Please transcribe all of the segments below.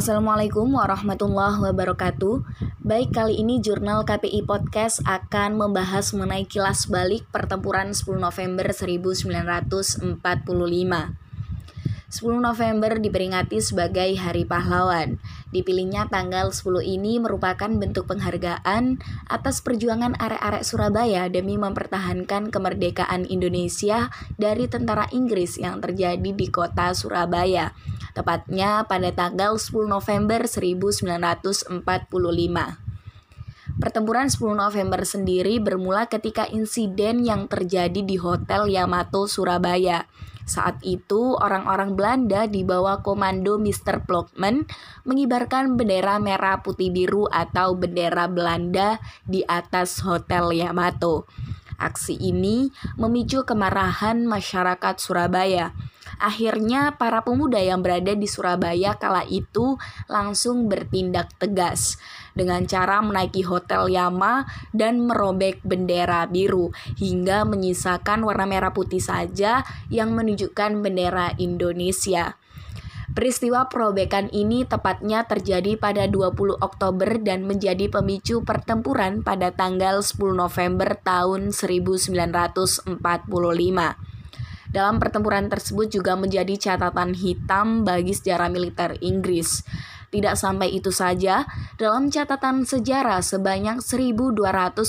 Assalamualaikum warahmatullahi wabarakatuh. Baik, kali ini jurnal KPI Podcast akan membahas mengenai kilas balik pertempuran 10 November 1945. 10 November diperingati sebagai Hari Pahlawan. Dipilihnya tanggal 10 ini merupakan bentuk penghargaan atas perjuangan arek-arek Surabaya demi mempertahankan kemerdekaan Indonesia dari tentara Inggris yang terjadi di kota Surabaya. Tepatnya pada tanggal 10 November 1945. Pertempuran 10 November sendiri bermula ketika insiden yang terjadi di Hotel Yamato Surabaya. Saat itu, orang-orang Belanda di bawah komando Mr. Plokman mengibarkan bendera merah putih biru atau bendera Belanda di atas Hotel Yamato. Aksi ini memicu kemarahan masyarakat Surabaya. Akhirnya, para pemuda yang berada di Surabaya kala itu langsung bertindak tegas dengan cara menaiki Hotel Yama dan merobek bendera biru hingga menyisakan warna merah putih saja yang menunjukkan bendera Indonesia. Peristiwa perobekan ini tepatnya terjadi pada 20 Oktober dan menjadi pemicu pertempuran pada tanggal 10 November tahun 1945. Dalam pertempuran tersebut juga menjadi catatan hitam bagi sejarah militer Inggris. Tidak sampai itu saja, dalam catatan sejarah sebanyak 1.200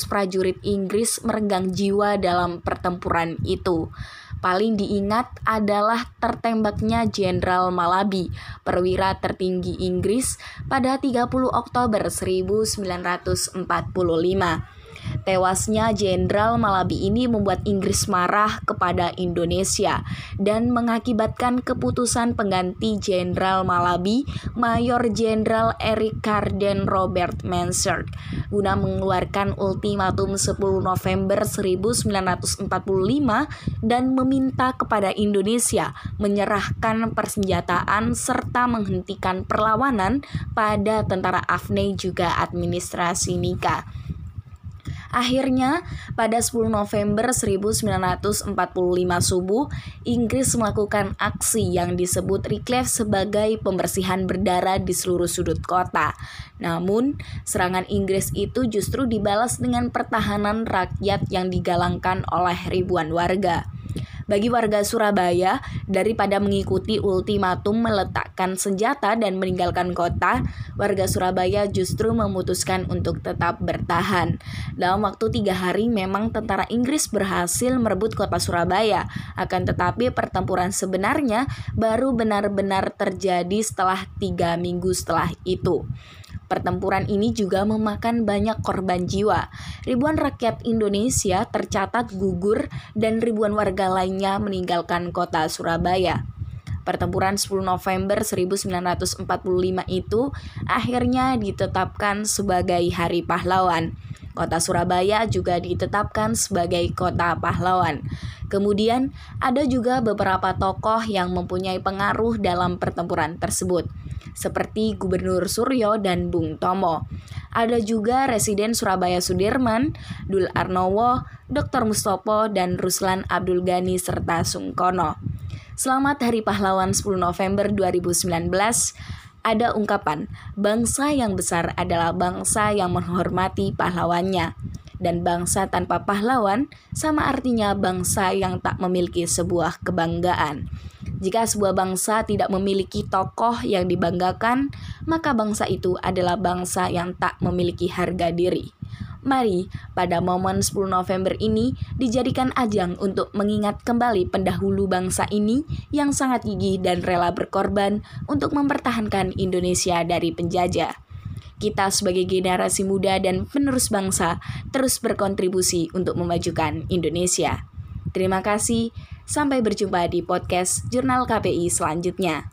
prajurit Inggris merenggang jiwa dalam pertempuran itu. Paling diingat adalah tertembaknya Jenderal Malabi, perwira tertinggi Inggris pada 30 Oktober 1945. Tewasnya Jenderal Malabi ini membuat Inggris marah kepada Indonesia dan mengakibatkan keputusan pengganti Jenderal Malabi, Mayor Jenderal Eric Carden Robert Mansard, guna mengeluarkan ultimatum 10 November 1945 dan meminta kepada Indonesia menyerahkan persenjataan serta menghentikan perlawanan pada tentara AFNE juga administrasi Nika. Akhirnya, pada 10 November 1945 subuh, Inggris melakukan aksi yang disebut Reclave sebagai pembersihan berdarah di seluruh sudut kota. Namun, serangan Inggris itu justru dibalas dengan pertahanan rakyat yang digalangkan oleh ribuan warga. Bagi warga Surabaya, daripada mengikuti ultimatum meletakkan senjata dan meninggalkan kota, warga Surabaya justru memutuskan untuk tetap bertahan. Dalam waktu tiga hari memang tentara Inggris berhasil merebut kota Surabaya, akan tetapi pertempuran sebenarnya baru benar-benar terjadi setelah tiga minggu setelah itu. Pertempuran ini juga memakan banyak korban jiwa. Ribuan rakyat Indonesia tercatat gugur dan ribuan warga lainnya meninggalkan kota Surabaya. Pertempuran 10 November 1945 itu akhirnya ditetapkan sebagai Hari Pahlawan. Kota Surabaya juga ditetapkan sebagai kota pahlawan. Kemudian ada juga beberapa tokoh yang mempunyai pengaruh dalam pertempuran tersebut seperti Gubernur Suryo dan Bung Tomo. Ada juga Residen Surabaya Sudirman, Dul Arnowo, Dr. Mustopo, dan Ruslan Abdul Ghani serta Sungkono. Selamat Hari Pahlawan 10 November 2019 ada ungkapan, bangsa yang besar adalah bangsa yang menghormati pahlawannya. Dan bangsa tanpa pahlawan sama artinya bangsa yang tak memiliki sebuah kebanggaan. Jika sebuah bangsa tidak memiliki tokoh yang dibanggakan, maka bangsa itu adalah bangsa yang tak memiliki harga diri. Mari, pada momen 10 November ini dijadikan ajang untuk mengingat kembali pendahulu bangsa ini yang sangat gigih dan rela berkorban untuk mempertahankan Indonesia dari penjajah. Kita sebagai generasi muda dan penerus bangsa terus berkontribusi untuk memajukan Indonesia. Terima kasih. Sampai berjumpa di podcast Jurnal KPI selanjutnya.